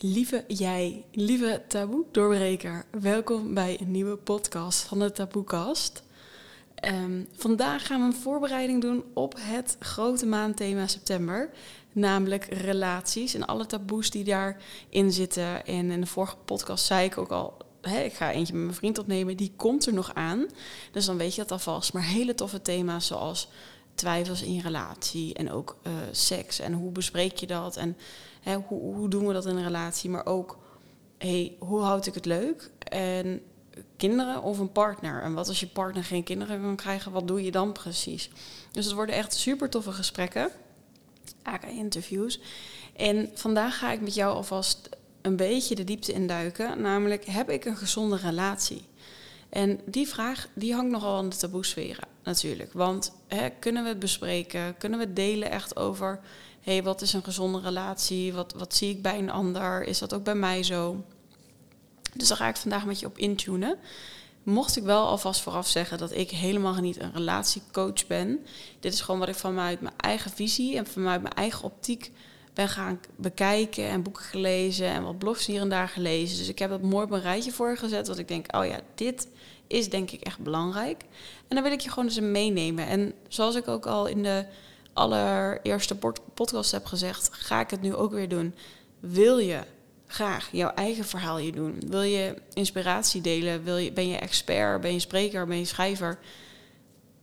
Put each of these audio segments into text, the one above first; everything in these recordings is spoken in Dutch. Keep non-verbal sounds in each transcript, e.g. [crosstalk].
Lieve jij, lieve taboe doorbreker, welkom bij een nieuwe podcast van de Taboekast. Um, vandaag gaan we een voorbereiding doen op het grote maandthema september, namelijk relaties en alle taboes die daarin zitten. En in de vorige podcast zei ik ook al, ik ga eentje met mijn vriend opnemen, die komt er nog aan. Dus dan weet je dat alvast. Maar hele toffe thema's zoals twijfels in relatie en ook uh, seks. En hoe bespreek je dat? En hè, hoe, hoe doen we dat in een relatie, maar ook hey, hoe houd ik het leuk? En kinderen of een partner? En wat als je partner geen kinderen kan krijgen, wat doe je dan precies? Dus het worden echt super toffe gesprekken, aka interviews. En vandaag ga ik met jou alvast een beetje de diepte induiken, namelijk heb ik een gezonde relatie? En die vraag die hangt nogal aan de taboesferen natuurlijk. Want hè, kunnen we het bespreken? Kunnen we delen echt over... hey, wat is een gezonde relatie? Wat, wat zie ik bij een ander? Is dat ook bij mij zo? Dus daar ga ik vandaag met je op intunen. Mocht ik wel alvast vooraf zeggen dat ik helemaal niet een relatiecoach ben. Dit is gewoon wat ik vanuit mijn eigen visie en vanuit mijn eigen optiek ben gaan bekijken en boeken gelezen en wat blogs hier en daar gelezen. Dus ik heb dat mooi op een rijtje voor gezet, wat ik denk, oh ja, dit is denk ik echt belangrijk. En dan wil ik je gewoon eens meenemen. En zoals ik ook al in de allereerste podcast heb gezegd, ga ik het nu ook weer doen. Wil je graag jouw eigen verhaal hier doen? Wil je inspiratie delen? Wil je, ben je expert? Ben je spreker? Ben je schrijver?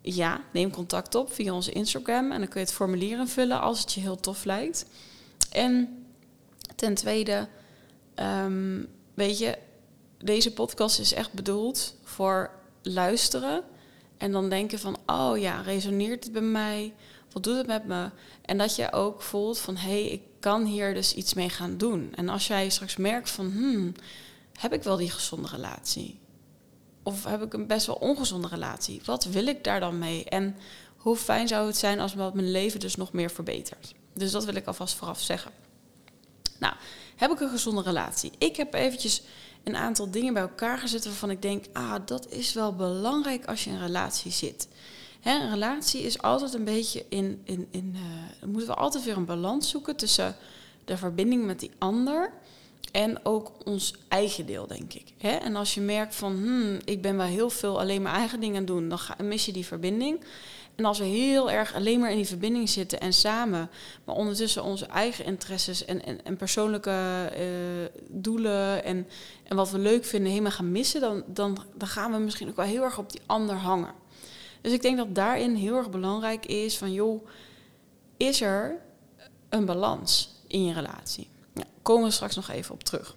Ja, neem contact op via onze Instagram en dan kun je het formulier invullen als het je heel tof lijkt. En ten tweede, um, weet je, deze podcast is echt bedoeld voor luisteren en dan denken van, oh ja, resoneert het bij mij? Wat doet het met me? En dat je ook voelt van, hé, hey, ik kan hier dus iets mee gaan doen. En als jij straks merkt van, hmm, heb ik wel die gezonde relatie? Of heb ik een best wel ongezonde relatie? Wat wil ik daar dan mee? En hoe fijn zou het zijn als mijn leven dus nog meer verbetert? Dus dat wil ik alvast vooraf zeggen. Nou, heb ik een gezonde relatie? Ik heb eventjes een aantal dingen bij elkaar gezet waarvan ik denk, ah, dat is wel belangrijk als je in een relatie zit. Hè, een relatie is altijd een beetje in, in, in uh, moeten we altijd weer een balans zoeken tussen de verbinding met die ander en ook ons eigen deel, denk ik. Hè? En als je merkt van, hmm, ik ben wel heel veel alleen mijn eigen dingen doen, dan mis je die verbinding. En als we heel erg alleen maar in die verbinding zitten en samen, maar ondertussen onze eigen interesses en, en, en persoonlijke uh, doelen en, en wat we leuk vinden helemaal gaan missen, dan, dan, dan gaan we misschien ook wel heel erg op die ander hangen. Dus ik denk dat daarin heel erg belangrijk is van, joh, is er een balans in je relatie? Nou, komen we straks nog even op terug.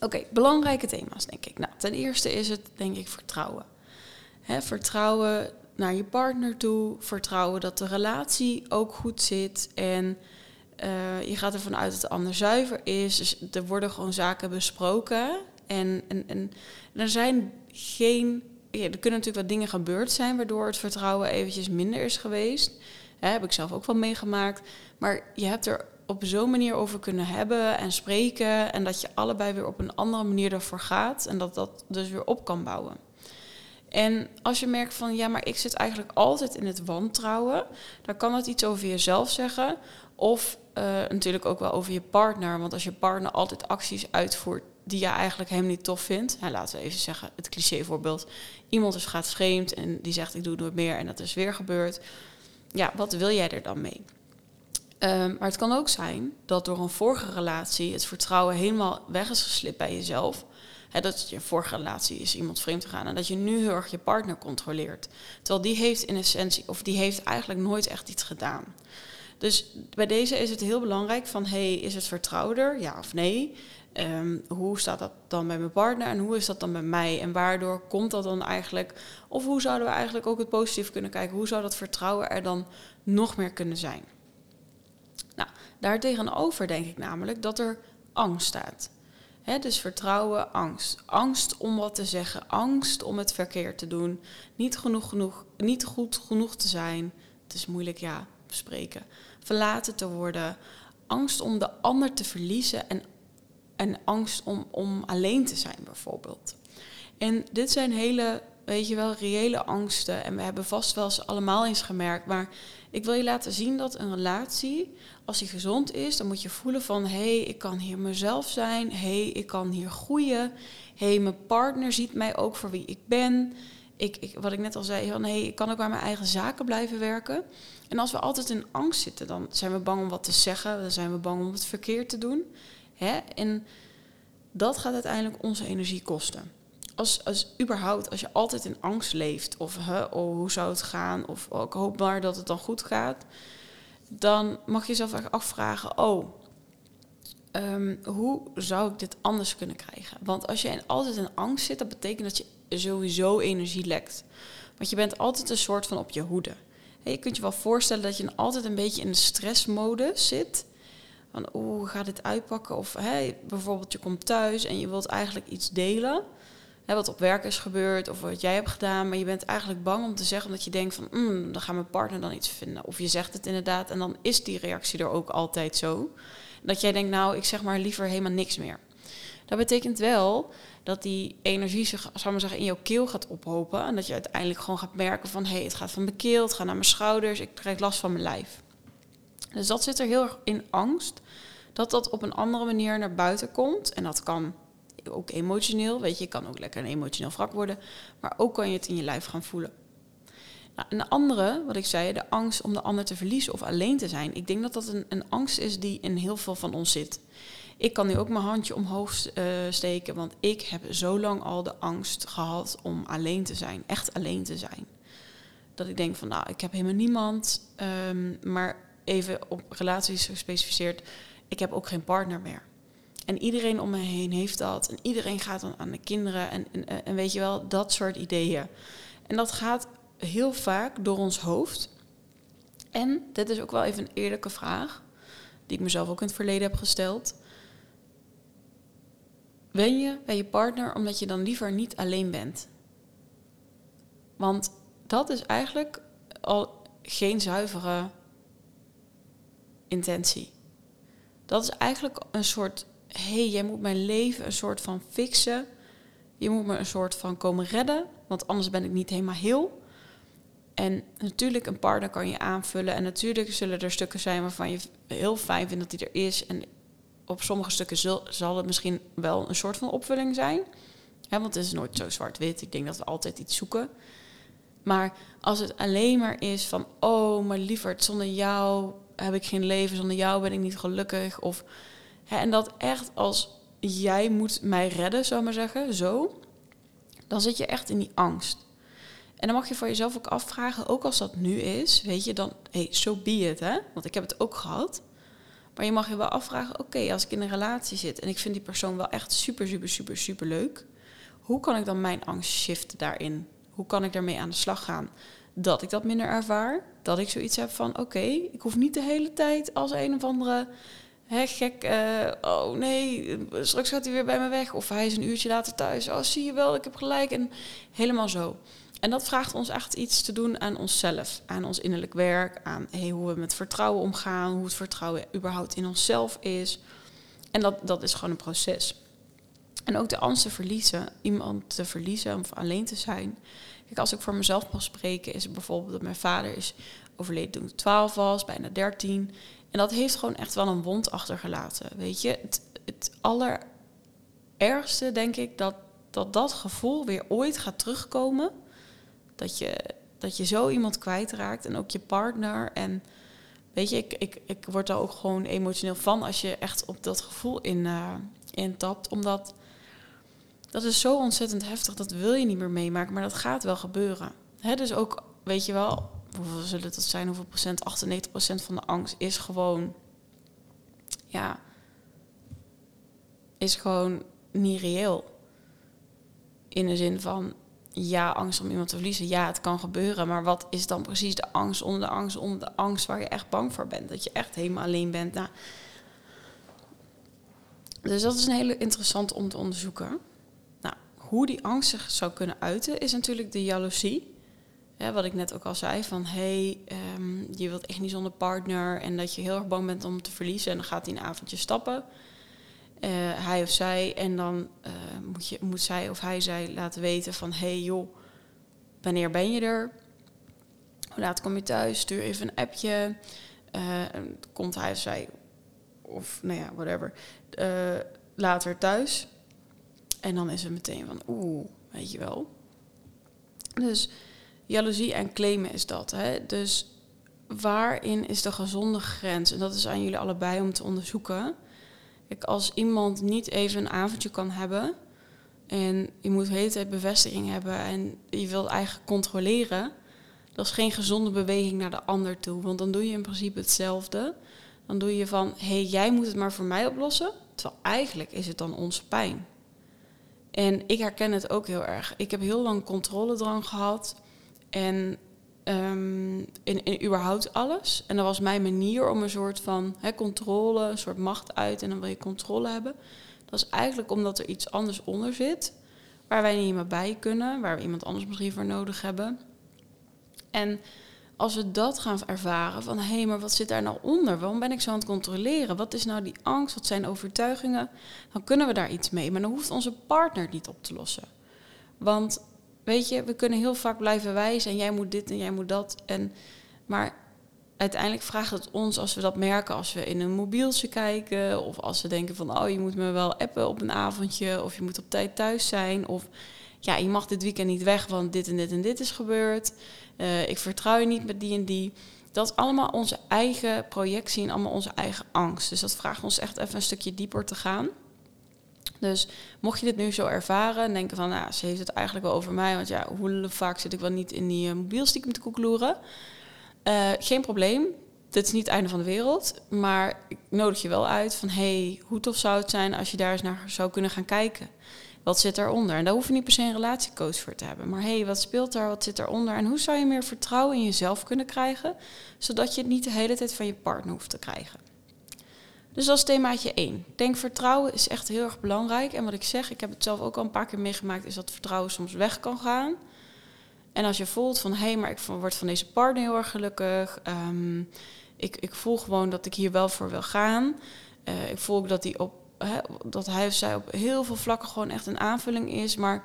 Oké, belangrijke thema's denk ik. Nou, ten eerste is het denk ik vertrouwen. Vertrouwen naar je partner toe. Vertrouwen dat de relatie ook goed zit. En uh, je gaat ervan uit dat de ander zuiver is. Dus er worden gewoon zaken besproken. En, en, en er zijn geen. Ja, er kunnen natuurlijk wat dingen gebeurd zijn waardoor het vertrouwen eventjes minder is geweest. Hè, heb ik zelf ook wel meegemaakt. Maar je hebt er op zo'n manier over kunnen hebben en spreken. En dat je allebei weer op een andere manier ervoor gaat. En dat dat dus weer op kan bouwen. En als je merkt van ja, maar ik zit eigenlijk altijd in het wantrouwen, dan kan dat iets over jezelf zeggen. Of uh, natuurlijk ook wel over je partner. Want als je partner altijd acties uitvoert die je eigenlijk helemaal niet tof vindt. Nou, laten we even zeggen, het clichévoorbeeld. Iemand is gaat scheemd en die zegt ik doe nooit meer en dat is weer gebeurd. Ja, wat wil jij er dan mee? Um, maar het kan ook zijn dat door een vorige relatie het vertrouwen helemaal weg is geslipt bij jezelf dat je vorige relatie is iemand vreemd gegaan. En dat je nu heel erg je partner controleert. Terwijl die heeft in essentie, of die heeft eigenlijk nooit echt iets gedaan. Dus bij deze is het heel belangrijk van, hey, is het vertrouwder, ja of nee? Um, hoe staat dat dan bij mijn partner en hoe is dat dan bij mij? En waardoor komt dat dan eigenlijk? Of hoe zouden we eigenlijk ook het positief kunnen kijken? Hoe zou dat vertrouwen er dan nog meer kunnen zijn? Nou, daartegenover denk ik namelijk dat er angst staat dus vertrouwen, angst. Angst om wat te zeggen, angst om het verkeerd te doen, niet, genoeg, genoeg, niet goed genoeg te zijn. Het is moeilijk, ja, spreken. Verlaten te worden, angst om de ander te verliezen en, en angst om, om alleen te zijn, bijvoorbeeld. En dit zijn hele weet je wel, reële angsten. En we hebben vast wel eens allemaal eens gemerkt. Maar ik wil je laten zien dat een relatie, als die gezond is, dan moet je voelen van hé, hey, ik kan hier mezelf zijn. Hé, hey, ik kan hier groeien. Hé, hey, mijn partner ziet mij ook voor wie ik ben. Ik, ik, wat ik net al zei, van hey, ik kan ook bij mijn eigen zaken blijven werken. En als we altijd in angst zitten, dan zijn we bang om wat te zeggen. Dan zijn we bang om het verkeerd te doen. Hè? En dat gaat uiteindelijk onze energie kosten. Als, als überhaupt, als je altijd in angst leeft, of oh, hoe zou het gaan, of oh, ik hoop maar dat het dan goed gaat, dan mag je jezelf echt afvragen: oh, um, hoe zou ik dit anders kunnen krijgen? Want als je altijd in angst zit, dat betekent dat je sowieso energie lekt. Want je bent altijd een soort van op je hoede. je kunt je wel voorstellen dat je altijd een beetje in de stressmode zit. Van hoe gaat dit uitpakken? Of bijvoorbeeld je komt thuis en je wilt eigenlijk iets delen. Hè, wat op werk is gebeurd of wat jij hebt gedaan. Maar je bent eigenlijk bang om te zeggen omdat je denkt van mm, dan gaat mijn partner dan iets vinden. Of je zegt het inderdaad en dan is die reactie er ook altijd zo. Dat jij denkt nou ik zeg maar liever helemaal niks meer. Dat betekent wel dat die energie zich, zou maar zeggen, in jouw keel gaat ophopen. En dat je uiteindelijk gewoon gaat merken van hé, hey, het gaat van mijn keel, het gaat naar mijn schouders, ik krijg last van mijn lijf. Dus dat zit er heel erg in angst. Dat dat op een andere manier naar buiten komt. En dat kan ook emotioneel. Weet je, je kan ook lekker een emotioneel wrak worden. Maar ook kan je het in je lijf gaan voelen. Nou, een andere, wat ik zei, de angst om de ander te verliezen of alleen te zijn. Ik denk dat dat een, een angst is die in heel veel van ons zit. Ik kan nu ook mijn handje omhoog uh, steken, want ik heb zo lang al de angst gehad om alleen te zijn. Echt alleen te zijn. Dat ik denk van, nou, ik heb helemaal niemand. Um, maar even op relaties gespecificeerd, ik heb ook geen partner meer. En iedereen om me heen heeft dat. En iedereen gaat dan aan de kinderen. En, en, weet je wel, dat soort ideeën. En dat gaat heel vaak door ons hoofd. En dit is ook wel even een eerlijke vraag, die ik mezelf ook in het verleden heb gesteld. Ben je bij je partner omdat je dan liever niet alleen bent? Want dat is eigenlijk al geen zuivere intentie. Dat is eigenlijk een soort, hé, hey, jij moet mijn leven een soort van fixen. Je moet me een soort van komen redden, want anders ben ik niet helemaal heel. En natuurlijk, een partner kan je aanvullen. En natuurlijk zullen er stukken zijn waarvan je heel fijn vindt dat hij er is. En op sommige stukken zal, het misschien wel een soort van opvulling zijn. want het is nooit zo zwart-wit. Ik denk dat we altijd iets zoeken. Maar als het alleen maar is van, oh, maar lieverd, zonder jou heb ik geen leven, zonder jou ben ik niet gelukkig. Of, en dat echt als jij moet mij redden, zou maar zeggen, zo, dan zit je echt in die angst. En dan mag je voor jezelf ook afvragen, ook als dat nu is, weet je, dan, hey, so be it, hè? Want ik heb het ook gehad. Maar je mag je wel afvragen, oké, als ik in een relatie zit en ik vind die persoon wel echt super, super, super, super leuk, hoe kan ik dan mijn angst shiften daarin? Hoe kan ik daarmee aan de slag gaan? Dat ik dat minder ervaar. Dat ik zoiets heb van: oké, ik hoef niet de hele tijd als een of andere hè, gek. Uh, oh nee, straks gaat hij weer bij me weg. Of hij is een uurtje later thuis. Oh, zie je wel, ik heb gelijk. En helemaal zo. En dat vraagt ons echt iets te doen aan onszelf, aan ons innerlijk werk, aan hey, hoe we met vertrouwen omgaan, hoe het vertrouwen überhaupt in onszelf is. En dat, dat is gewoon een proces. En ook de angst te verliezen, iemand te verliezen of alleen te zijn. Kijk, als ik voor mezelf mag spreken, is het bijvoorbeeld dat mijn vader is overleden toen ik 12 was, bijna 13. En dat heeft gewoon echt wel een wond achtergelaten. Weet je, het, het allerergste denk ik dat, dat dat gevoel weer ooit gaat terugkomen. Dat je, dat je zo iemand kwijtraakt en ook je partner. En weet je, ik, ik, ik word daar ook gewoon emotioneel van als je echt op dat gevoel in, uh, intapt. Omdat dat is zo ontzettend heftig, dat wil je niet meer meemaken, maar dat gaat wel gebeuren. Hè, dus ook, weet je wel, hoeveel zullen het zijn, hoeveel procent? 98 procent van de angst is gewoon, ja, is gewoon niet reëel. In de zin van, ja, angst om iemand te verliezen, ja, het kan gebeuren, maar wat is dan precies de angst onder de angst onder de angst waar je echt bang voor bent? Dat je echt helemaal alleen bent. Nou, dus dat is een hele interessant om te onderzoeken hoe die angst zich zou kunnen uiten, is natuurlijk de jaloezie. Wat ik net ook al zei, van hey, um, je wilt echt niet zonder partner en dat je heel erg bang bent om te verliezen en dan gaat hij een avondje stappen. Uh, hij of zij, en dan uh, moet, je, moet zij of hij zij laten weten van hey joh, wanneer ben je er? Hoe laat kom je thuis? Stuur even een appje. Uh, komt hij of zij, of nou ja, whatever, later thuis. En dan is het meteen van, oeh, weet je wel. Dus jaloezie en claimen is dat. Hè? Dus waarin is de gezonde grens? En dat is aan jullie allebei om te onderzoeken. Als iemand niet even een avondje kan hebben en je moet de hele tijd bevestiging hebben en je wilt eigenlijk controleren, dat is geen gezonde beweging naar de ander toe. Want dan doe je in principe hetzelfde. Dan doe je van, hé, hey, jij moet het maar voor mij oplossen. Terwijl eigenlijk is het dan onze pijn. En ik herken het ook heel erg. Ik heb heel lang controledrang gehad. En um, in, überhaupt alles. En dat was mijn manier om een soort van hè, controle, een soort macht uit. En dan wil je controle hebben. Dat is eigenlijk omdat er iets anders onder zit. Waar wij niet meer bij kunnen. Waar we iemand anders misschien voor nodig hebben. En als we dat gaan ervaren, van hé, hey, maar wat zit daar nou onder? Waarom ben ik zo aan het controleren? Wat is nou die angst? Wat zijn overtuigingen? Dan kunnen we daar iets mee. Maar dan hoeft onze partner niet op te lossen. Want weet je, we kunnen heel vaak blijven wijzen en jij moet dit en jij moet dat. En, maar uiteindelijk vraagt het ons, als we dat merken, als we in een mobieltje kijken, of als we denken van, oh, je moet me wel appen op een avondje, of je moet op tijd thuis zijn, of ja, je mag dit weekend niet weg, want dit en dit en dit is gebeurd. Uh, ik vertrouw je niet met die en die. Dat is allemaal onze eigen projectie en allemaal onze eigen angst. Dus dat vraagt ons echt even een stukje dieper te gaan. Dus mocht je dit nu zo ervaren en denken van, nou, ze heeft het eigenlijk wel over mij, want ja, hoe vaak zit ik wel niet in die uh, mobiel stiekem te koekloeren. Uh, geen probleem, dit is niet het einde van de wereld, maar ik nodig je wel uit van, hey, hoe tof zou het zijn als je daar eens naar zou kunnen gaan kijken. Wat zit daaronder? En daar hoef je niet per se een relatiecoach voor te hebben. Maar hey, wat speelt daar? Wat zit daaronder? En hoe zou je meer vertrouwen in jezelf kunnen krijgen, zodat je het niet de hele tijd van je partner hoeft te krijgen? Dus dat is themaatje 1. Denk vertrouwen is echt heel erg belangrijk. En wat ik zeg, ik heb het zelf ook al een paar keer meegemaakt, is dat vertrouwen soms weg kan gaan. En als je voelt van, hé, hey, maar ik word van deze partner heel erg gelukkig. Um, ik, ik voel gewoon dat ik hier wel voor wil gaan. Uh, ik voel ook dat, die op, dat hij of zij op heel veel vlakken gewoon echt een aanvulling is. Maar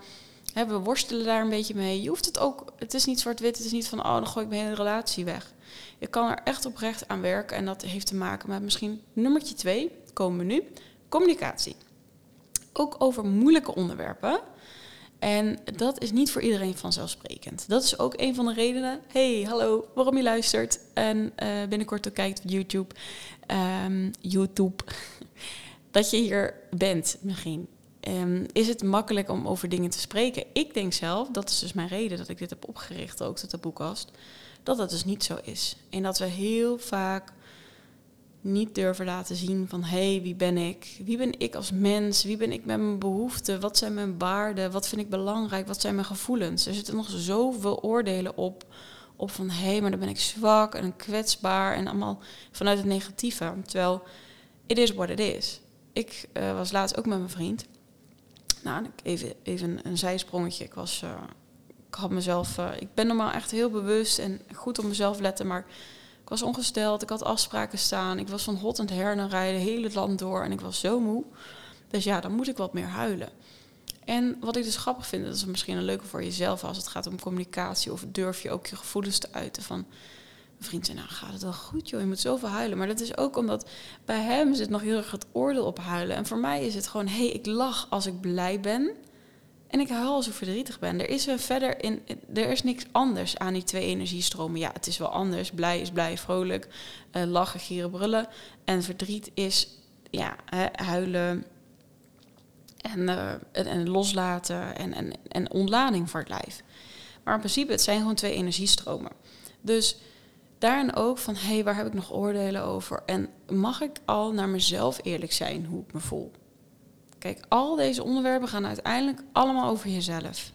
hè, we worstelen daar een beetje mee. Je hoeft het ook, het is niet zwart-wit. Het is niet van, oh, dan gooi ik mijn hele relatie weg. Je kan er echt oprecht aan werken en dat heeft te maken met misschien nummertje twee, komen we nu, communicatie. Ook over moeilijke onderwerpen. En dat is niet voor iedereen vanzelfsprekend. Dat is ook een van de redenen. Hey, hallo, waarom je luistert. En uh, binnenkort ook kijkt op YouTube. Um, YouTube. [laughs] dat je hier bent, misschien. Um, is het makkelijk om over dingen te spreken? Ik denk zelf, dat is dus mijn reden dat ik dit heb opgericht, ook de taboekast dat dat dus niet zo is. En dat we heel vaak niet durven laten zien van hé, hey, wie ben ik? Wie ben ik als mens? Wie ben ik met mijn behoeften? Wat zijn mijn waarden? Wat vind ik belangrijk? Wat zijn mijn gevoelens? Er zitten nog zoveel oordelen op, op van hé, hey, maar dan ben ik zwak en kwetsbaar en allemaal vanuit het negatieve. Terwijl, it is what it is. Ik uh, was laatst ook met mijn vriend. Nou, even, even een zijsprongetje. Ik was uh, ik had mezelf, uh, ik ben normaal echt heel bewust en goed op mezelf letten, maar ik was ongesteld, ik had afspraken staan, ik was van hot en her naar rijden, heel het land door en ik was zo moe. Dus ja, dan moet ik wat meer huilen. En wat ik dus grappig vind, dat is misschien een leuke voor jezelf als het gaat om communicatie of durf je ook je gevoelens te uiten van mijn vriend zei, nou gaat het wel goed joh, je moet zoveel huilen. Maar dat is ook omdat bij hem zit nog heel erg het oordeel op huilen. En voor mij is het gewoon, hé, hey, ik lach als ik blij ben. En ik huil als ik verdrietig ben. Er is verder in, er is niks anders aan die twee energiestromen. Ja, het is wel anders. Blij is blij, vrolijk, uh, lachen, gieren, brullen. En verdriet is ja, huilen en, uh, en, en, loslaten en, en, en ontlading voor het lijf. Maar in principe, het zijn gewoon twee energiestromen. Dus daarin ook van, hé, hey, waar heb ik nog oordelen over? En mag ik al naar mezelf eerlijk zijn hoe ik me voel? Kijk, al deze onderwerpen gaan uiteindelijk allemaal over jezelf.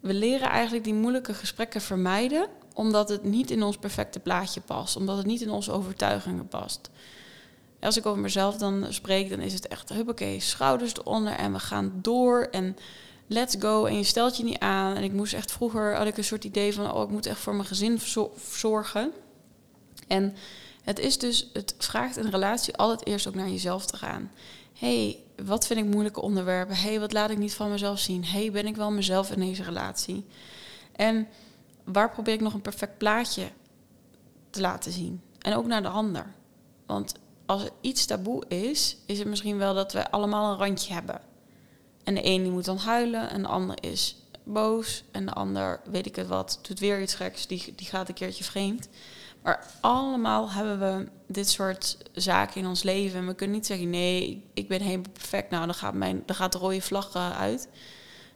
We leren eigenlijk die moeilijke gesprekken vermijden omdat het niet in ons perfecte plaatje past, omdat het niet in onze overtuigingen past. Als ik over mezelf dan spreek, dan is het echt, huppakee, schouders eronder en we gaan door en let's go. En je stelt je niet aan. En ik moest echt vroeger, had ik een soort idee van, oh, ik moet echt voor mijn gezin zorgen. En het is dus, het vraagt een relatie altijd eerst ook naar jezelf te gaan. hey, wat vind ik moeilijke onderwerpen? hey, wat laat ik niet van mezelf zien? hey, ben ik wel mezelf in deze relatie? En waar probeer ik nog een perfect plaatje te laten zien? En ook naar de ander. Want als er iets taboe is, is het misschien wel dat we allemaal een randje hebben. En de een die moet dan huilen en de ander is boos. En de ander, weet ik het wat, doet weer iets geks, die, die gaat een keertje vreemd. Maar allemaal hebben we dit soort zaken in ons leven. En we kunnen niet zeggen, nee, ik ben helemaal perfect. Nou, dan gaat, mijn, dan gaat de rode vlag eh, uit.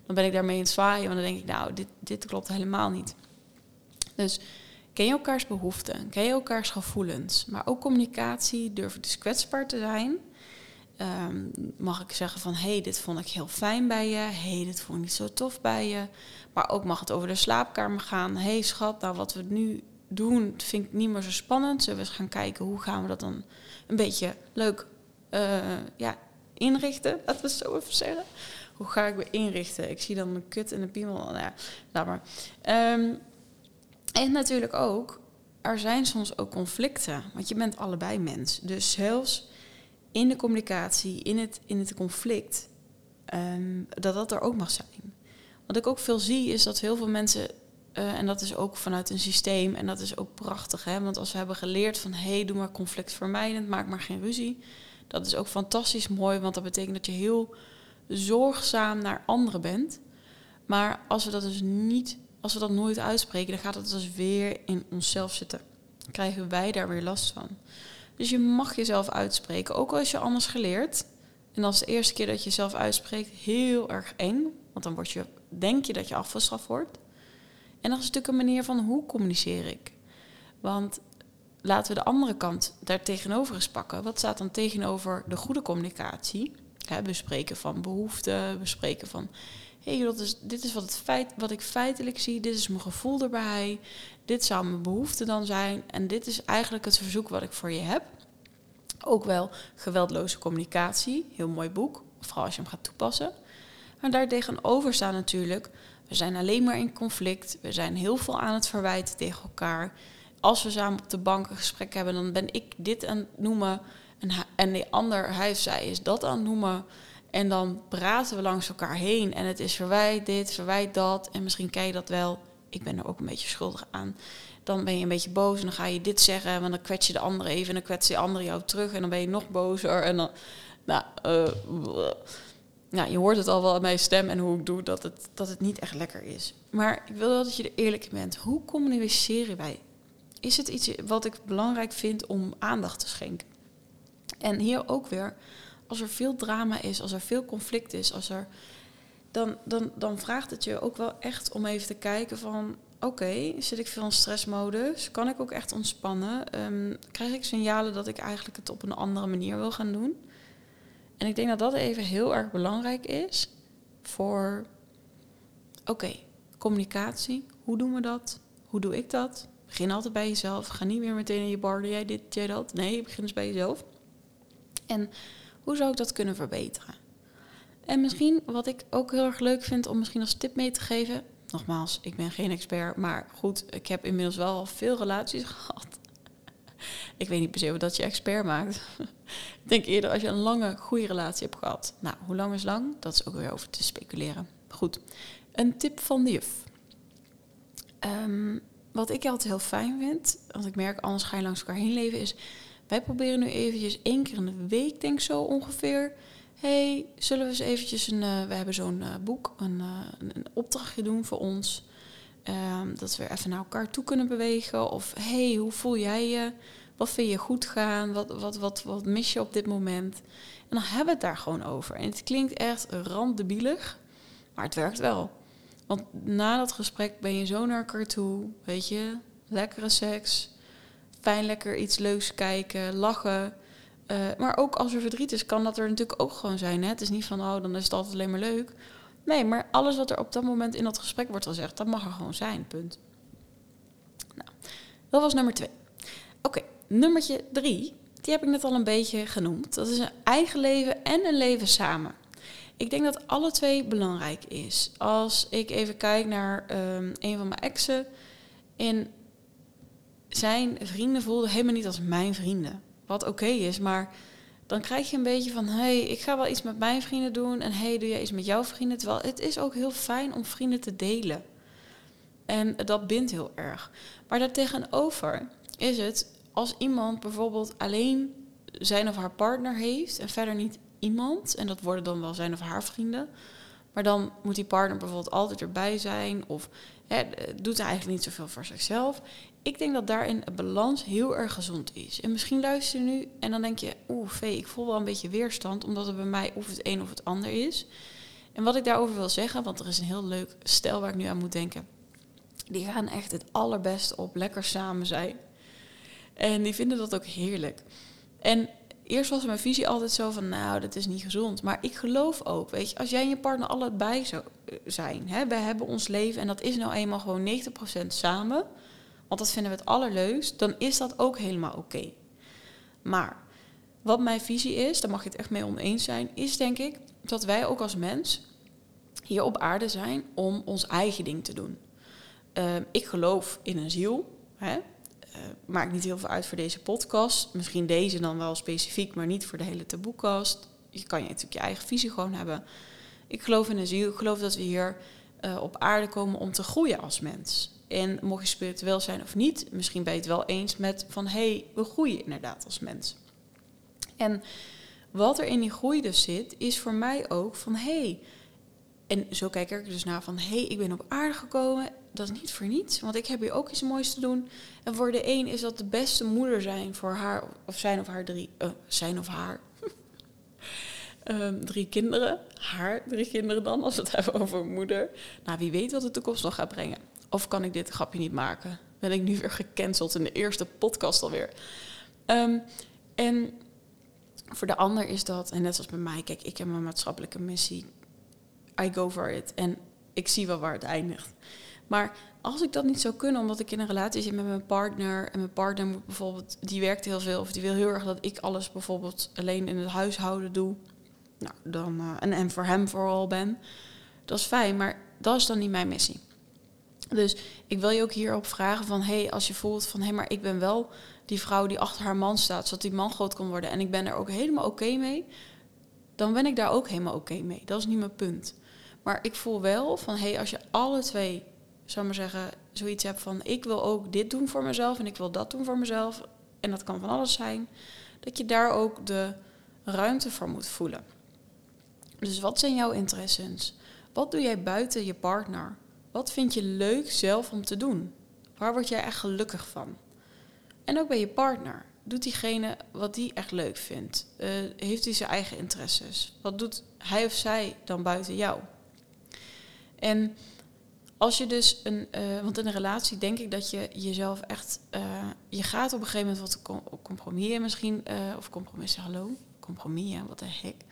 Dan ben ik daarmee in het zwaaien. Want dan denk ik, nou, dit, dit klopt helemaal niet. Dus ken je elkaars behoeften, ken je elkaars gevoelens. Maar ook communicatie, durf dus kwetsbaar te zijn. Ehm, mag ik zeggen van, hey, dit vond ik heel fijn bij je. hey, dit vond ik niet zo tof bij je. Maar ook mag het over de slaapkamer gaan. hey, schat, nou wat we nu doen vind ik niet meer zo spannend. Zullen we eens gaan kijken hoe gaan we dat dan een beetje leuk uh, ja, inrichten? Laten we het zo even zeggen. Hoe ga ik me inrichten? Ik zie dan een kut en een piemel. Nou ja, laat maar. Um, en natuurlijk ook, er zijn soms ook conflicten. Want je bent allebei mens. Dus zelfs in de communicatie, in het, in het conflict, um, dat dat er ook mag zijn. Wat ik ook veel zie is dat heel veel mensen, uh, en dat is ook vanuit een systeem, en dat is ook prachtig, hè? want als we hebben geleerd van hé, hey, doe maar conflictvermijdend, maak maar geen ruzie, dat is ook fantastisch mooi, want dat betekent dat je heel zorgzaam naar anderen bent. Maar als we dat dus niet, als we dat nooit uitspreken, dan gaat het dus weer in onszelf zitten. Krijgen wij daar weer last van. Dus je mag jezelf uitspreken, ook al is je anders geleerd. En als de eerste keer dat je jezelf uitspreekt, heel erg eng. Want dan word je, denk je dat je afgestraft wordt. En dat is natuurlijk een manier van hoe communiceer ik. Want laten we de andere kant daar tegenover eens pakken. Wat staat dan tegenover de goede communicatie? Hè, bespreken van behoeften, bespreken van... hey, is, dit is wat, het feit, wat ik feitelijk zie, dit is mijn gevoel erbij... dit zou mijn behoefte dan zijn... en dit is eigenlijk het verzoek wat ik voor je heb. Ook wel geweldloze communicatie, heel mooi boek, vooral als je hem gaat toepassen. Maar daar tegenover staat natuurlijk... we zijn alleen maar in conflict, we zijn heel veel aan het verwijten tegen elkaar... Als we samen op de bank een gesprek hebben, dan ben ik dit aan het noemen en, en die ander, hij of zij, is dat aan het noemen. En dan praten we langs elkaar heen. En het is verwijt dit, verwijt dat. En misschien kijk je dat wel. Ik ben er ook een beetje schuldig aan. Dan ben je een beetje boos en dan ga je dit zeggen. Want dan kwets je de ander even en dan kwets de ander jou terug. En dan ben je nog bozer. En dan, nou, ja, je hoort het al wel aan mijn stem en hoe ik doe dat het, dat het niet echt lekker is. Maar ik wil wel dat je er eerlijk in bent. Hoe communiceren wij? Is het iets wat ik belangrijk vind om aandacht te schenken? En hier ook weer, als er veel drama is, als er veel conflict is, als er, dan, dan, dan vraagt het je ook wel echt om even te kijken van... Oké, zit ik veel in stressmodus? Kan ik ook echt ontspannen? Um, krijg ik signalen dat ik eigenlijk het op een andere manier wil gaan doen? En ik denk dat dat even heel erg belangrijk is voor... Oké, communicatie. Hoe doen we dat? Hoe doe ik dat? Begin altijd bij jezelf. Ga niet meer meteen in je bar. Jij dit, jij dat. Nee, begin eens bij jezelf. En hoe zou ik dat kunnen verbeteren? En misschien wat ik ook heel erg leuk vind om misschien als tip mee te geven. Nogmaals, ik ben geen expert, maar goed, ik heb inmiddels wel veel relaties [laughs] gehad. ik weet niet per se dat je expert maakt. ik denk eerder als je een lange, goede relatie hebt gehad. Nou, hoe lang is lang? Dat is ook weer over te speculeren. Goed, een tip van de juf. Um, wat ik altijd heel fijn vind, want ik merk anders ga je langs elkaar heen leven, is wij proberen nu eventjes één keer in de week, denk ik zo ongeveer. hey, zullen we eens eventjes een... Uh, we hebben zo'n uh, boek, een, uh, een, opdrachtje doen voor ons. Ehm, dat we even naar elkaar toe kunnen bewegen. Of hey, hoe voel jij je? Wat vind je goed gaan? Wat, wat, wat, wat mis je op dit moment? En dan hebben we het daar gewoon over. En het klinkt echt randdebielig, maar het werkt wel. Want na dat gesprek ben je zo naar elkaar toe, weet je, lekkere seks, fijn lekker iets leuks kijken, lachen. Uh, maar ook als er verdriet is, kan dat er natuurlijk ook gewoon zijn. Hè? Het is niet van, oh, dan is het altijd alleen maar leuk. Nee, maar alles wat er op dat moment in dat gesprek wordt gezegd, dat mag er gewoon zijn, punt. Nou, dat was nummer twee. Oké, nummertje drie, die heb ik net al een beetje genoemd. Dat is een eigen leven en een leven samen. Ik denk dat alle twee belangrijk is. Als ik even kijk naar um, een van mijn exen. In zijn vrienden voelden helemaal niet als mijn vrienden. Wat oké is, maar dan krijg je een beetje van, hé, hey, ik ga wel iets met mijn vrienden doen en hey, doe jij iets met jouw vrienden. Terwijl het is ook heel fijn om vrienden te delen. En dat bindt heel erg. Maar daartegenover is het als iemand bijvoorbeeld alleen zijn of haar partner heeft en verder niet iemand, en dat worden dan wel zijn of haar vrienden, maar dan moet die partner bijvoorbeeld altijd erbij zijn of hè, doet hij eigenlijk niet zoveel voor zichzelf. Ik denk dat daarin een balans heel erg gezond is. En misschien luister je nu en dan denk je, oeh, Vee, ik voel wel een beetje weerstand, omdat het bij mij of het een of het ander is. En wat ik daarover wil zeggen, want er is een heel leuk stel waar ik nu aan moet denken. Die gaan echt het allerbeste op lekker samen zijn. En die vinden dat ook heerlijk. En eerst was mijn visie altijd zo van, nou, dat is niet gezond. Maar ik geloof ook, weet je, als jij en je partner allebei zou eh, zijn. Hè, wij hebben ons leven en dat is nou eenmaal gewoon 90% samen. Want dat vinden we het allerleukst. Dan is dat ook helemaal oké. Maar wat mijn visie is, daar mag je het echt mee oneens zijn, is denk ik dat wij ook als mens hier op aarde zijn om ons eigen ding te doen. Ehm, ik geloof in een ziel. Hè? Uh, maakt niet heel veel uit voor deze podcast. Misschien deze dan wel specifiek, maar niet voor de hele taboekast. Je kan je natuurlijk je eigen visie gewoon hebben. Ik geloof in een ziel. Ik geloof dat we hier uh, op aarde komen om te groeien als mens. En mocht je spiritueel zijn of niet, misschien ben je het wel eens met van hé, hey, we groeien inderdaad als mens. En wat er in die groei dus zit, is voor mij ook van hé, hey, en zo kijk ik er dus naar van hé, hey, ik ben op aarde gekomen dat is niet voor niets, want ik heb hier ook iets moois te doen. En voor de een is dat de beste moeder zijn voor haar of zijn of haar drie, uh, zijn of haar um, [laughs] drie kinderen. Haar drie kinderen dan, als we het hebben over moeder. Nou, wie weet wat de toekomst nog gaat brengen. Of kan ik dit grapje niet maken? Ben ik nu weer gecanceld in de eerste podcast alweer? Um, en voor de ander is dat, en net zoals bij mij, kijk, ik heb mijn maatschappelijke missie. I go for it. En ik zie wel waar het eindigt. Maar als ik dat niet zou kunnen, omdat ik in een relatie zit met mijn partner en mijn partner bijvoorbeeld, die werkt heel veel of die wil heel erg dat ik alles bijvoorbeeld alleen in het huishouden doe, nou dan uh, en, en voor hem vooral ben, dat is fijn, maar dat is dan niet mijn missie. Dus ik wil je ook hierop vragen van, hey, als je voelt van, hé, hey, maar ik ben wel die vrouw die achter haar man staat, zodat die man groot kan worden en ik ben er ook helemaal oké mee, dan ben ik daar ook helemaal oké mee. Dat is niet mijn punt. Maar ik voel wel van, hé, hey, als je alle twee zou maar zeggen, zoiets heb van ik wil ook dit doen voor mezelf en ik wil dat doen voor mezelf. En dat kan van alles zijn. Dat je daar ook de ruimte voor moet voelen. Dus wat zijn jouw interesses? Wat doe jij buiten je partner? Wat vind je leuk zelf om te doen? Waar word jij echt gelukkig van? En ook bij je partner. Doet diegene wat die echt leuk vindt? Uh, heeft hij zijn eigen interesses? Wat doet hij of zij dan buiten jou? En als je dus een, uh, want in een relatie denk ik dat je jezelf echt, uh, je gaat op een gegeven moment wat compromissen misschien, of compromissen, hallo, compromissen, wat de hek.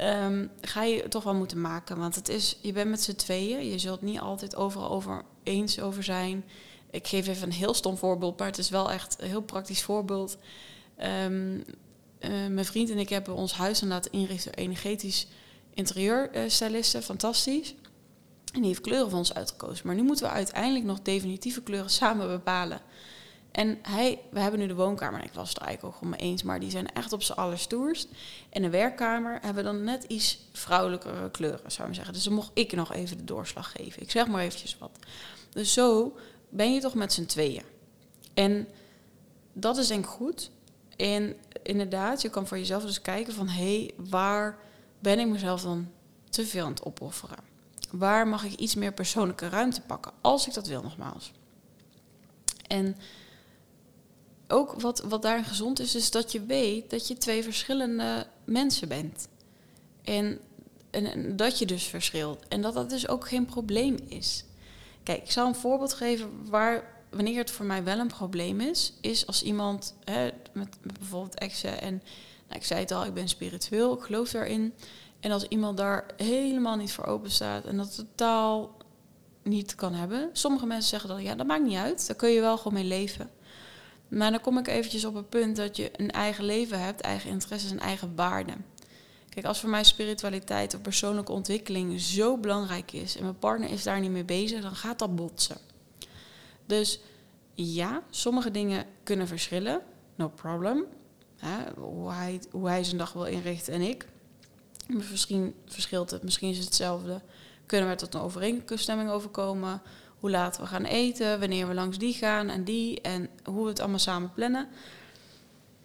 Um, ga je toch wel moeten maken, want het is, je bent met z'n tweeën, je zult niet altijd overal over eens over zijn. Ik geef even een heel stom voorbeeld, maar het is wel echt een heel praktisch voorbeeld. Um, mijn vriend en ik hebben ons huis laten inrichten, energetisch interieurstylisten, fantastisch. En die heeft kleuren voor ons uitgekozen. Maar nu moeten we uiteindelijk nog definitieve kleuren samen bepalen. En hij, we hebben nu de woonkamer, en ik was het eigenlijk ook gewoon mee eens, maar die zijn echt op z'n allerstoerst. En de werkkamer hebben we dan net iets vrouwelijkere kleuren, zou ik zeggen. Dus dan mocht ik nog even de doorslag geven. Ik zeg maar eventjes wat. Dus zo ben je toch met z'n tweeën. En dat is denk ik goed. En inderdaad, je kan voor jezelf dus kijken van... hé, hey, waar ben ik mezelf dan te veel aan het opofferen? Waar mag ik iets meer persoonlijke ruimte pakken? Als ik dat wil, nogmaals. En ook wat, wat daarin gezond is, is dat je weet dat je twee verschillende mensen bent. En, en, dat je dus verschilt. En dat dat dus ook geen probleem is. Kijk, ik zal een voorbeeld geven waar, wanneer het voor mij wel een probleem is, is als iemand hè, met, met bijvoorbeeld exen en nou, ik zei het al, ik ben spiritueel, ik geloof daarin. En als iemand daar helemaal niet voor open staat en dat totaal niet kan hebben. Sommige mensen zeggen dan, ja, dat maakt niet uit. Daar kun je wel gewoon mee leven. Maar dan kom ik eventjes op het punt dat je een eigen leven hebt, eigen interesses en eigen waarden. Kijk, als voor mij spiritualiteit of persoonlijke ontwikkeling zo belangrijk is en mijn partner is daar niet mee bezig, dan gaat dat botsen. Dus ja, sommige dingen kunnen verschillen, no problem. hoe, hij, hoe hij zijn dag wil inrichten en ik. Misschien verschilt het, misschien is het hetzelfde. Kunnen we tot een overeenstemming overkomen? Hoe laat we gaan eten, wanneer we langs die gaan en die en hoe we het allemaal samen plannen.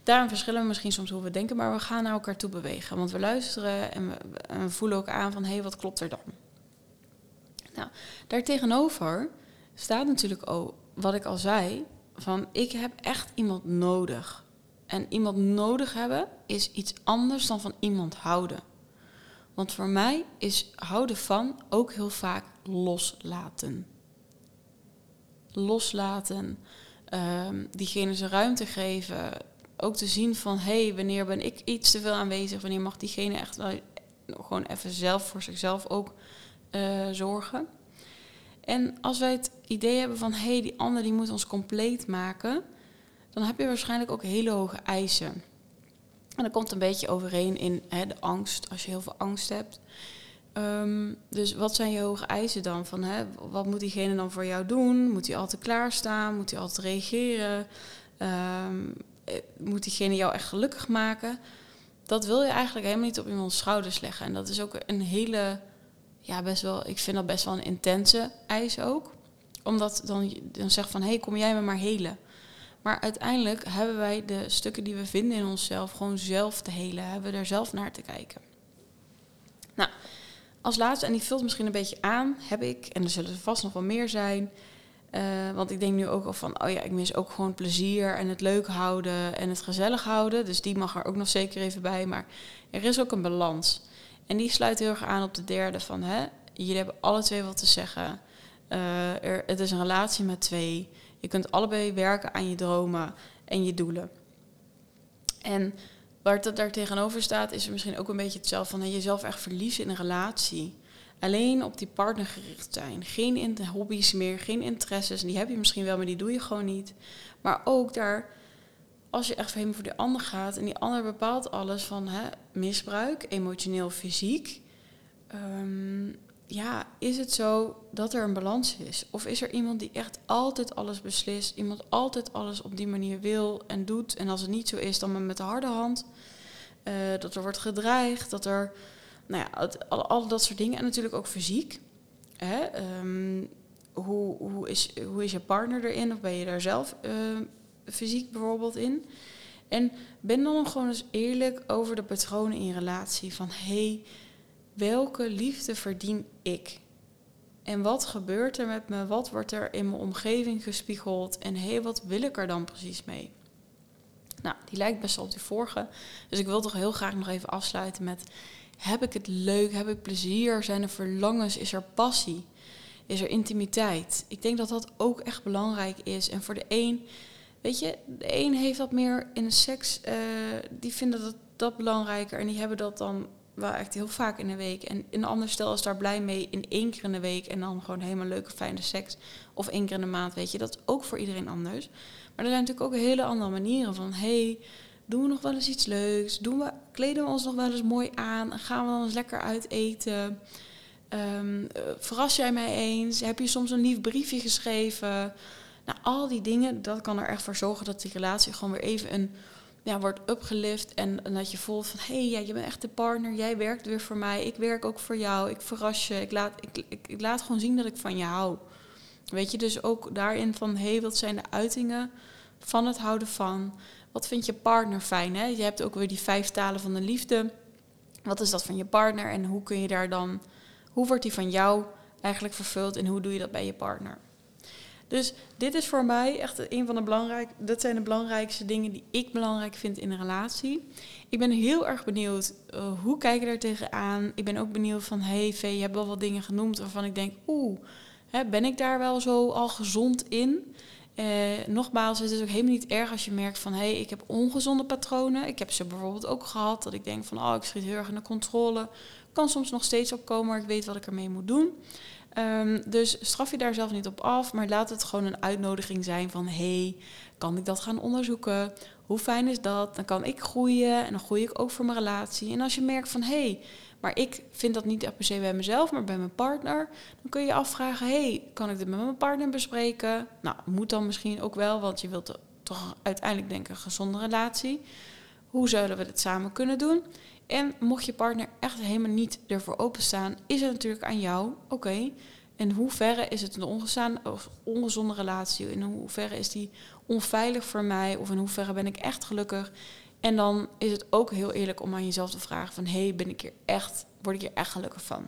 Daarom verschillen we misschien soms hoe we denken, maar we gaan naar elkaar toe bewegen. Want we luisteren en we, en we voelen ook aan van hé, hey, wat klopt er dan? Nou, daartegenover staat natuurlijk ook wat ik al zei, van ik heb echt iemand nodig. En iemand nodig hebben is iets anders dan van iemand houden. Want voor mij is houden van ook heel vaak loslaten. Loslaten, um, diegene zijn ruimte geven. Ook te zien van, hé, hey, wanneer ben ik iets te veel aanwezig? Wanneer mag diegene echt wel gewoon even zelf voor zichzelf ook uh, zorgen? En als wij het idee hebben van, hé, hey, die ander die moet ons compleet maken, dan heb je waarschijnlijk ook hele hoge eisen. En dat komt een beetje overeen in hè, de angst, als je heel veel angst hebt. Um, dus wat zijn je hoge eisen dan? Van, hè, wat moet diegene dan voor jou doen? Moet hij altijd klaarstaan? Moet hij altijd reageren? Um, moet diegene jou echt gelukkig maken? Dat wil je eigenlijk helemaal niet op iemands schouders leggen. En dat is ook een hele ja, best wel, ik vind dat best wel een intense eis ook. Omdat dan, dan zegt van, hé, hey, kom jij me maar helen. Maar uiteindelijk hebben wij de stukken die we vinden in onszelf gewoon zelf te helen. Hebben we er zelf naar te kijken. Nou, als laatste, en die vult misschien een beetje aan, heb ik, en er zullen er vast nog wel meer zijn. Uh, want ik denk nu ook al van, oh ja, ik mis ook gewoon plezier en het leuk houden en het gezellig houden. Dus die mag er ook nog zeker even bij. Maar er is ook een balans. En die sluit heel erg aan op de derde van, hè, jullie hebben alle twee wat te zeggen. Uh, er, het is een relatie met twee. Je kunt allebei werken aan je dromen en je doelen. En waar het daar tegenover staat, is misschien ook een beetje hetzelfde van jezelf echt verliezen in een relatie. Alleen op die partner gericht zijn. Geen hobby's meer, geen interesses. En die heb je misschien wel, maar die doe je gewoon niet. Maar ook daar als je echt helemaal voor die ander gaat en die ander bepaalt alles van hè, misbruik, emotioneel, fysiek. Um, ja, is het zo dat er een balans is? Of is er iemand die echt altijd alles beslist, iemand altijd alles op die manier wil en doet? En als het niet zo is, dan met de harde hand. Uh, dat er wordt gedreigd, dat er, nou ja, al, al, dat soort dingen. En natuurlijk ook fysiek. Hè? Um, hoe, hoe, is, hoe is je partner erin? Of ben je daar zelf uh, fysiek bijvoorbeeld in. En ben dan gewoon eens eerlijk over de patronen in je relatie. Van hé, hey, welke liefde verdien ik? En wat gebeurt er met me? Wat wordt er in mijn omgeving gespiegeld? En hé, wat wil ik er dan precies mee? Nou, die lijkt best wel op die vorige. Dus ik wil toch heel graag nog even afsluiten met... Heb ik het leuk? Heb ik plezier? Zijn er verlangens? Is er passie? Is er intimiteit? Ik denk dat dat ook echt belangrijk is. En voor de een Weet je, de een heeft dat meer in seks, uh, die vinden dat, dat belangrijker en die hebben dat dan wel echt heel vaak in de week. En een ander stel is daar blij mee in één keer in de week en dan gewoon helemaal leuke, fijne seks. Of één keer in de maand, weet je. Dat is ook voor iedereen anders. Maar er zijn natuurlijk ook hele andere manieren van, hey, doen we nog wel eens iets leuks? Doen we, kleden we ons nog wel eens mooi aan? Gaan we dan eens lekker uit eten? Um, verras jij mij eens? Heb je soms een lief briefje geschreven? Nou, al die dingen, dat kan er echt voor zorgen dat die relatie gewoon weer even een, ja, wordt upgelift. En, dat je voelt van, hé, hey, ja, je bent echt de partner. Jij werkt weer voor mij. Ik werk ook voor jou. Ik verras je. Ik laat, ik, ik, ik laat gewoon zien dat ik van je hou. Weet je, dus ook daarin van, hé, hey, wat zijn de uitingen van het houden van? Wat vindt je partner fijn? Hè? Je hebt ook weer die vijf talen van de liefde. Wat is dat van je partner en hoe kun je daar dan, hoe wordt die van jou eigenlijk vervuld en hoe doe je dat bij je partner? Dus dit is voor mij echt een van de belangrijke, dat zijn de belangrijkste dingen die ik belangrijk vind in een relatie. Ik ben heel erg benieuwd, uh, hoe kijk je daar tegenaan? Ik ben ook benieuwd van, hey Vee, je hebt wel wat dingen genoemd waarvan ik denk, oeh, ben ik daar wel zo al gezond in? Uh, nogmaals, het is ook helemaal niet erg als je merkt van hey, ik heb ongezonde patronen. Ik heb ze bijvoorbeeld ook gehad dat ik denk van oh, ik schiet heel erg in de controle. Kan soms nog steeds opkomen, maar ik weet wat ik ermee moet doen. Um, dus straf je daar zelf niet op af, maar laat het gewoon een uitnodiging zijn van hey, kan ik dat gaan onderzoeken? Hoe fijn is dat? Dan kan ik groeien en dan groei ik ook voor mijn relatie. En als je merkt van hey, maar ik vind dat niet per se bij mezelf, maar bij mijn partner, dan kun je je afvragen: hey, kan ik dit met mijn partner bespreken? Nou, moet dan misschien ook wel, want je wilt toch uiteindelijk denken een gezonde relatie. Hoe zullen we dit samen kunnen doen? En mocht je partner echt helemaal niet ervoor openstaan, is het natuurlijk aan jou, oké, in hoeverre is het een of ongezonde relatie? In hoeverre is die onveilig voor mij? Of in hoeverre ben ik echt gelukkig? En dan is het ook heel eerlijk om aan jezelf te vragen van... hey, ben ik hier echt, word ik hier echt gelukkig van?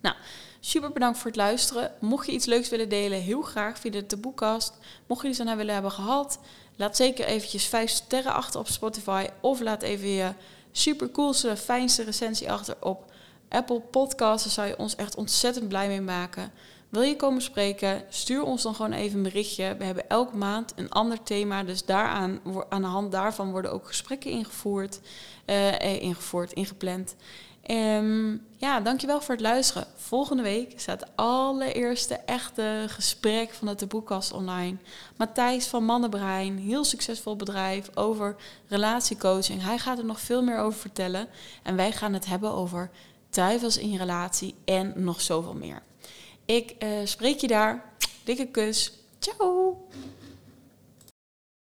Nou, super bedankt voor het luisteren. Mocht je iets leuks willen delen, heel graag via de taboekast. Mocht je iets aan haar willen hebben gehad... laat zeker eventjes vijf sterren achter op Spotify... of laat even je super coolste, fijnste recensie achter op Apple Podcasts. Daar zou je ons echt ontzettend blij mee maken. Wil je komen spreken? Stuur ons dan gewoon even een berichtje. We hebben elke maand een ander thema. Dus daaraan, aan de hand daarvan worden ook gesprekken ingevoerd, uh, ingevoerd ingepland. Um, ja, dankjewel voor het luisteren. Volgende week staat het allereerste echte gesprek van de boekkast online. Matthijs van Mannenbrein, heel succesvol bedrijf over relatiecoaching. Hij gaat er nog veel meer over vertellen. En wij gaan het hebben over twijfels in je relatie en nog zoveel meer. Ik uh, spreek je daar. Dikke kus. Ciao!